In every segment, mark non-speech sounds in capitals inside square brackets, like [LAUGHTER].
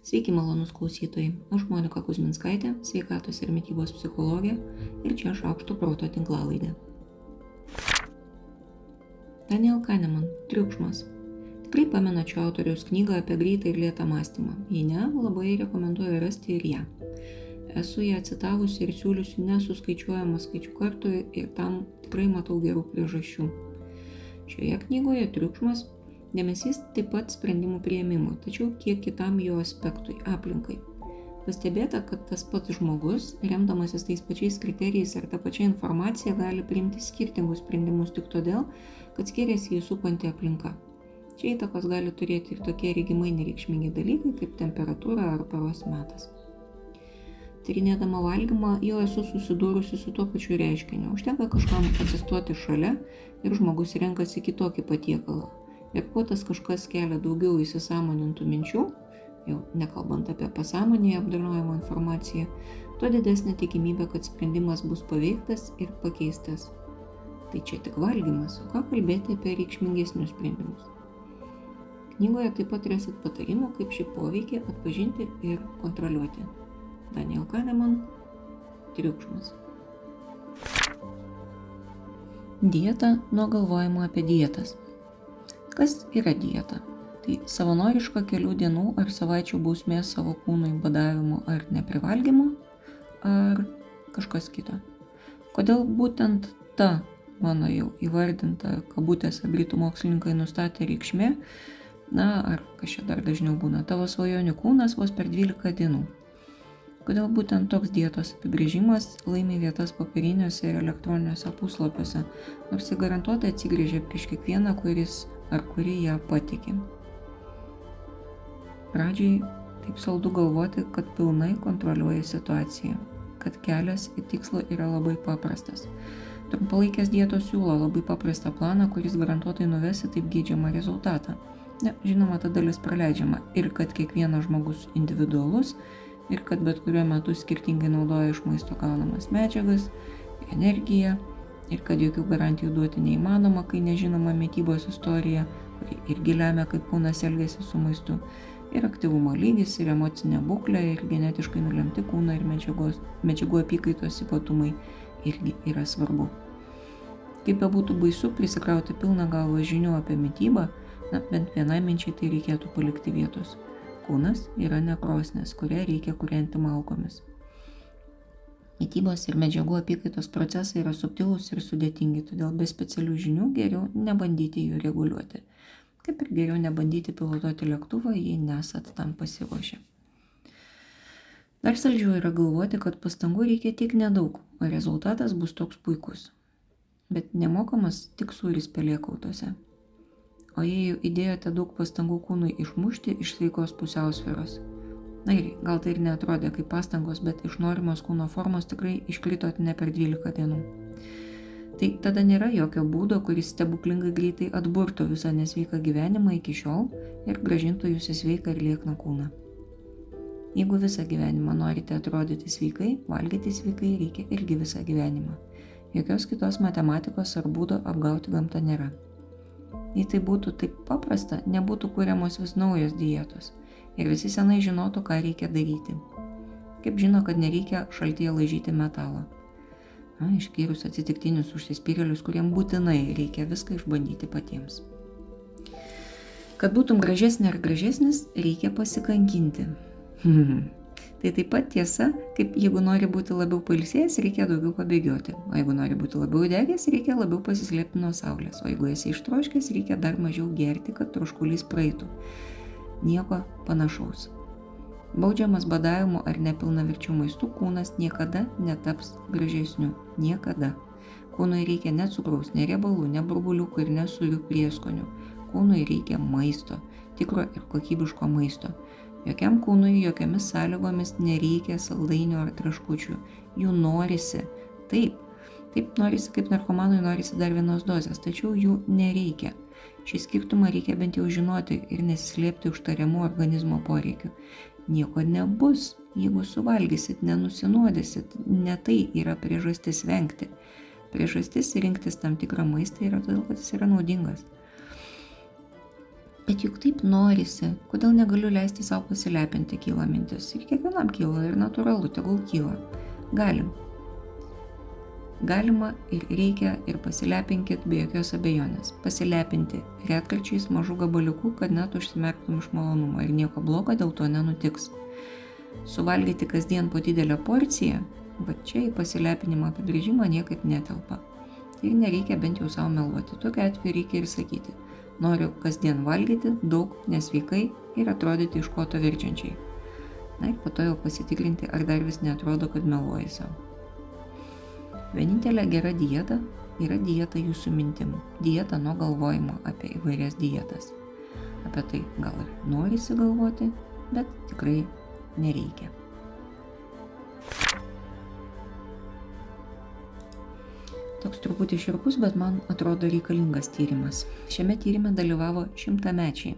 Sveiki malonus klausytojai, aš Monika Kuzminskaitė, sveikatos ir mytybos psichologė ir čia aš aukšto proto tinklalaidė. Daniel Kahneman - Triukšmas. Tikrai pamenačiau autoriaus knygą apie greitą ir lėtą mąstymą. Jei ne, labai rekomenduoju rasti ir ją. Esu ją citavusi ir siūliusi nesuskaičiuojamą skaičių kartų ir tam tikrai matau gerų priežasčių. Šioje knygoje triukšmas Dėmesys taip pat sprendimų prieimimui, tačiau kiek kitam jo aspektui - aplinkai. Pastebėta, kad tas pats žmogus, remdamasis tais pačiais kriterijais ar tą pačią informaciją, gali priimti skirtingus sprendimus tik todėl, kad skiriasi jį supanti aplinka. Čia įtakos gali turėti ir tokie regimai nereikšmingi dalykai kaip temperatūra ar paros metas. Tyrinėdama valgymą jau esu susidūrusi su tuo pačiu reiškiniu. Užtenka kažkam atsistoti šalia ir žmogus renkasi kitokį patiekalą, Ir kuo tas kažkas kelia daugiau įsisamonintų minčių, jau nekalbant apie pasąmonėje apdorojimo informaciją, tuo didesnė tikimybė, kad sprendimas bus paveiktas ir pakeistas. Tai čia tik valgymas, o ką kalbėti apie reikšmingesnius sprendimus. Knygoje taip pat rasit patarimų, kaip šį poveikį atpažinti ir kontroliuoti. Daniel Kahneman - Triukšmas. Dieta nuo galvojimo apie dietas. Kas yra dieta? Tai savanoriška kelių dienų ar savaičių bausmė savo kūnui badavimu ar neprivalgymu, ar kažkas kito. Kodėl būtent ta mano jau įvardinta kabutėse britų mokslininkai nustatė reikšmė, na ar čia dar dažniau būna, tavo svajonių kūnas vos per 12 dienų. Kodėl būtent toks dietos apibrėžimas laimi vietas popieriniuose ir elektroniniuose puslapiuose, nors jie garantuotai atsigrėžia prieš kiekvieną, kuris ar kuri ją patikė. Pradžiai taip saldu galvoti, kad pilnai kontroliuoja situaciją, kad kelias į tikslą yra labai paprastas. Trumpalaikės dietos siūlo labai paprastą planą, kuris garantuotai nuvesi taip gydžiamą rezultatą. Ne, žinoma, ta dalis praleidžiama ir kad kiekvienas žmogus individualus ir kad bet kuriuo metu skirtingai naudoja iš maisto gaunamas medžiagas, energiją, ir kad jokių garantijų duoti neįmanoma, kai nežinoma mytybos istorija, kuri irgi lemia, kaip kūnas elgesi su maistu, ir aktyvumo lygis, ir emocinė būklė, ir genetiškai nulemti kūno ir medžiagos, medžiagų apykaitos ypatumai irgi yra svarbu. Kaip bebūtų baisu prisikrauti pilną galvą žinių apie mytybą, na, bent vienai minčiai tai reikėtų palikti vietos. Kūnas yra nekrosnės, kurią reikia kurianti malkomis. Mytybos ir medžiagų apykaitos procesai yra subtilūs ir sudėtingi, todėl be specialių žinių geriau nebandyti jų reguliuoti. Kaip ir geriau nebandyti pilotuoti lėktuvą, jei nesat tam pasiruošę. Dar saldžiau yra galvoti, kad pastangų reikia tik nedaug, o rezultatas bus toks puikus. Bet nemokamas tik sūris pelėkautose. O jei jau įdėjote daug pastangų kūnui išmušti iš sveikos pusiausvėros, Na ir gal tai ir netrodė kaip pastangos, bet iš norimos kūno formos tikrai iškritot ne per 12 dienų. Tai tada nėra jokio būdo, kuris stebuklingai greitai atburtų visą nesveiką gyvenimą iki šiol ir gražintų jūs į sveiką ir liekną kūną. Jeigu visą gyvenimą norite atrodyti sveikai, valgyti sveikai reikia irgi visą gyvenimą. Jokios kitos matematikos ar būdo apgauti gamtą nėra. Jei tai būtų taip paprasta, nebūtų kūriamos vis naujos dietos ir visi senai žinotų, ką reikia daryti. Kaip žino, kad nereikia šaltyje laižyti metalą. Na, išskyrus atsitiktinius užsispyrėlius, kuriem būtinai reikia viską išbandyti patiems. Kad būtum gražesnė ar gražesnis, reikia pasikankinti. [LAUGHS] tai taip pat tiesa, kaip jeigu nori būti labiau pailsėjęs, reikia daugiau pabėgioti. O jeigu nori būti labiau degęs, reikia labiau pasislėpti nuo saulės. O jeigu esi ištroškęs, reikia dar mažiau gerti, kad troškulys praeitų nieko panašaus. Baudžiamas badavimu ar nepilnaverčių maistų kūnas niekada netaps gražesniu. Niekada. Kūnui reikia ne cukraus, ne riebalų, ne burbuliukų ir nesurių prieskonių. Kūnui reikia maisto, tikro ir kokybiško maisto. Jokiam kūnui jokiamis sąlygomis nereikia saldainių ar traškučių. Jų norisi. Taip, taip norisi kaip narkomanui norisi dar vienos dozės, tačiau jų nereikia. Šį skirtumą reikia bent jau žinoti ir nesislėpti už tariamų organizmo poreikių. Nieko nebus, jeigu suvalgysit, nenusinuodysit, ne tai yra priežastis vengti. Priežastis rinktis tam tikrą maistą yra todėl, kad jis yra naudingas. Bet juk taip norisi, kodėl negaliu leisti savo pasilepinti, kyla mintis. Ir kiekvienam kyla ir natūralu, tegul kyla. Galim. Galima ir reikia ir pasilepinkit be jokios abejonės. Pasilepinti retkarčiais mažų gabaliukų, kad net užsimerktum iš malonumo ir nieko blogo dėl to nenutiks. Suvalgyti kasdien po didelę porciją, va čia į pasilepinimo apibrėžimą niekaip netelpa. Ir nereikia bent jau savo meluoti. Tokiu atveju reikia ir sakyti Noriu kasdien valgyti daug nesveikai ir atrodyti iš koto verčiančiai. Na ir po to jau pasitikrinti, ar dar vis netrodo, kad meluoji savo. Vienintelė gera dieta yra dieta jūsų mintim. Dieta nuo galvojimo apie įvairias dietas. Apie tai gal ir norisi galvoti, bet tikrai nereikia. Toks truputį širpus, bet man atrodo reikalingas tyrimas. Šiame tyrime dalyvavo šimtamečiai.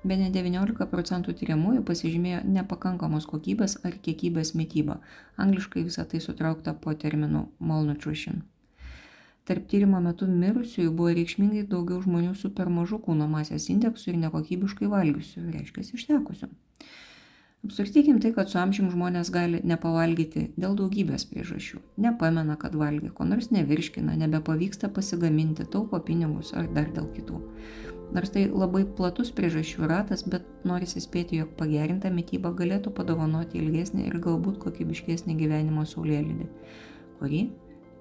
Be ne 19 procentų tyriamųjų pasižymėjo nepakankamos kokybės ar kiekybės mytyba. Angliškai visą tai sutraukta po terminu malnutrition. Tarp tyrimo metu mirusiųjų buvo reikšmingai daugiau žmonių su per mažu kūno masės indeksu ir nekokybiškai valgiusių, reiškia ištekusių. Apsvarstykim tai, kad su amžium žmonės gali nepavalgyti dėl daugybės priežasčių. Nepamena, kad valgė, ko nors nevirškina, nebepavyksta pasigaminti, taupo pinigus ar dar dėl kitų. Nors tai labai platus priežasčių ratas, bet norisi spėti, jog pagerinta mytyba galėtų padovanoti ilgesnį ir galbūt kokybiškesnį gyvenimo saulėlydį, kurį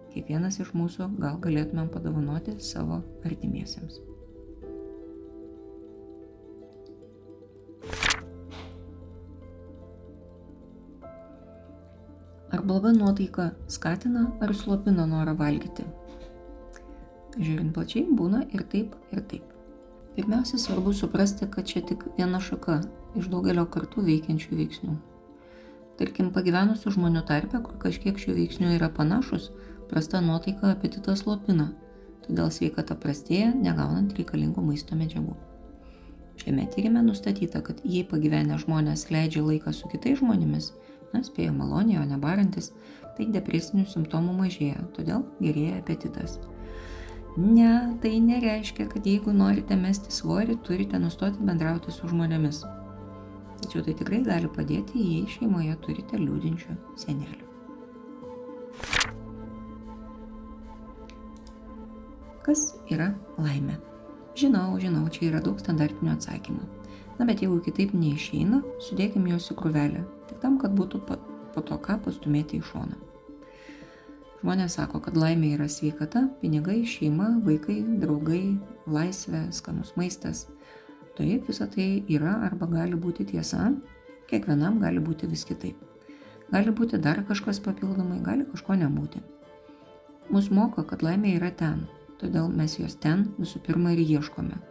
kiekvienas iš mūsų gal galėtumėm padovanoti savo artimiesiems. Ar bloga nuotaika skatina ar slopina norą valgyti? Žiūrint plačiai, būna ir taip, ir taip. Pirmiausia, svarbu suprasti, kad čia tik viena šaka iš daugelio kartų veikiančių veiksnių. Tarkim, pagyvenusių žmonių tarpe, kur kažkiek šių veiksnių yra panašus, prasta nuotaika apetitą slopina, todėl sveikata prastėja, negaunant reikalingų maisto medžiagų. Šiame tyrime nustatyta, kad jei pagyvenę žmonės leidžia laiką su kitais žmonėmis, na, spėjo maloniai, o ne barantis, tai depresinių simptomų mažėja, todėl gerėja apetitas. Ne, tai nereiškia, kad jeigu norite mesti svorį, turite nustoti bendrauti su žmonėmis. Tačiau tai tikrai gali padėti, jei šeimoje turite liūdinčių senelių. Kas yra laimė? Žinau, žinau, čia yra daug standartinių atsakymų. Na bet jeigu kitaip neišeina, sudėkim juos į krūvelę, tik tam, kad būtų po, po to ką pastumėti į šoną. Žmonės sako, kad laimė yra sveikata, pinigai, šeima, vaikai, draugai, laisvė, skanus maistas. Taip, visa tai yra arba gali būti tiesa, kiekvienam gali būti vis kitaip. Gali būti dar kažkas papildomai, gali kažko nebūti. Mūsų moko, kad laimė yra ten, todėl mes jos ten visų pirma ir ieškome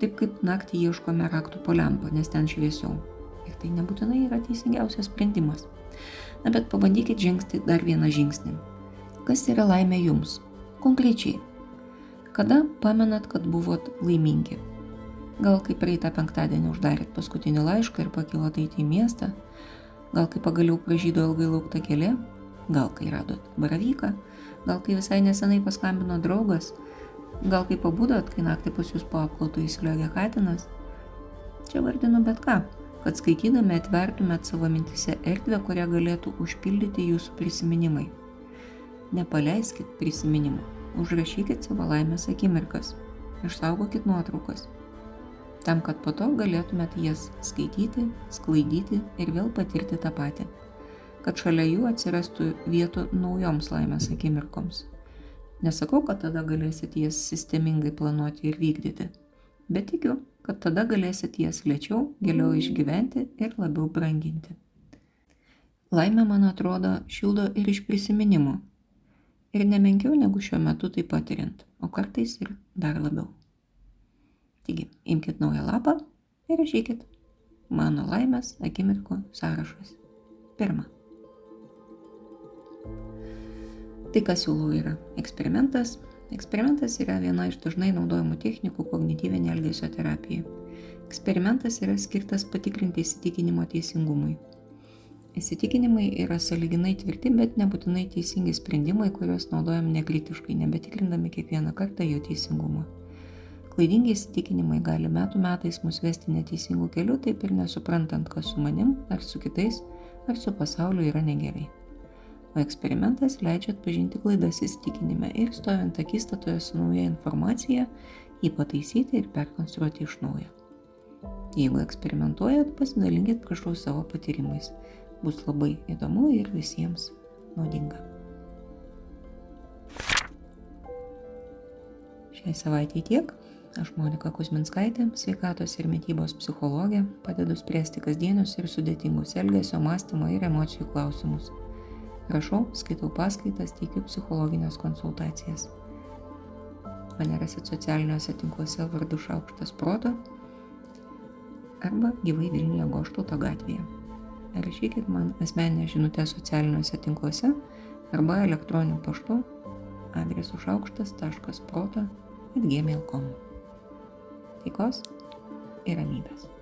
taip kaip naktį ieškome raktų po lempą, nes ten šviesiau. Ir tai nebūtinai yra teisingiausias sprendimas. Na bet pabandykit žengti dar vieną žingsnį. Kas yra laimė jums? Konkrečiai. Kada pamenat, kad buvot laimingi? Gal kai praeitą penktadienį uždarėt paskutinį laišką ir pakilot eiti į miestą? Gal kai pagaliau pražydo ilgai laukta kėlė? Gal kai radot baravyką? Gal kai visai nesenai paskambino draugas? Gal kai pabudot, kai naktį pas jūs po apklotų įsiliogė katinas? Čia vardinu bet ką, kad skaitydami atvertumėt savo mintise erdvę, kurią galėtų užpildyti jūsų prisiminimai. Nepaleiskit prisiminimų, užrašykit savo laimės akimirkas, išsaugokit nuotraukas, tam, kad po to galėtumėt jas skaityti, sklaidyti ir vėl patirti tą patį, kad šalia jų atsirastų vietų naujoms laimės akimirkoms. Nesakau, kad tada galėsit jas sistemingai planuoti ir vykdyti, bet tikiu, kad tada galėsit jas lėčiau, giliau išgyventi ir labiau branginti. Laimė, man atrodo, šildo ir iš prisiminimų. Ir nemenkiau negu šiuo metu tai patiriant, o kartais ir dar labiau. Taigi, imkite naują lapą ir rašykit mano laimės akimirkų sąrašas. Pirma. Tai, ką siūlau, yra eksperimentas. Eksperimentas yra viena iš dažnai naudojamų technikų kognityvinė elgesio terapija. Eksperimentas yra skirtas patikrinti įsitikinimo teisingumui. Įsitikinimai yra saliginai tvirti, bet nebūtinai teisingi sprendimai, kuriuos naudojam nekritiškai, nebetikrindami kiekvieną kartą jų teisingumą. Klaidingi įsitikinimai gali metų metais mus vesti neteisingų kelių, taip ir nesuprantant, kas su manim, ar su kitais, ar su pasauliu yra negerai. O eksperimentas leidžia atpažinti klaidas įsitikinime ir stovint akistatoje su nauja informacija, jį pataisyti ir perkonstruoti iš naujo. Jeigu eksperimentuojat, pasidalinkit prašau savo patyrimais. Bus labai įdomu ir visiems naudinga. Šiai savaitėjai tiek. Aš Monika Kuzminskaitė, sveikatos ir mytybos psichologė, padedu spręsti kasdienius ir sudėtingus elgesio, mąstymo ir emocijų klausimus. Rašau, skaitau paskaitas, teikiu psichologinės konsultacijas. Mane rasit socialiniuose tinkluose vardu Šaukštas Proto arba gyvai Vilniuje Goštauto gatvėje. Rašykit man asmeninę žinutę socialiniuose tinkluose arba elektroniniu paštu adresu šaukštas.proto atgmail.com taikos ir ramybės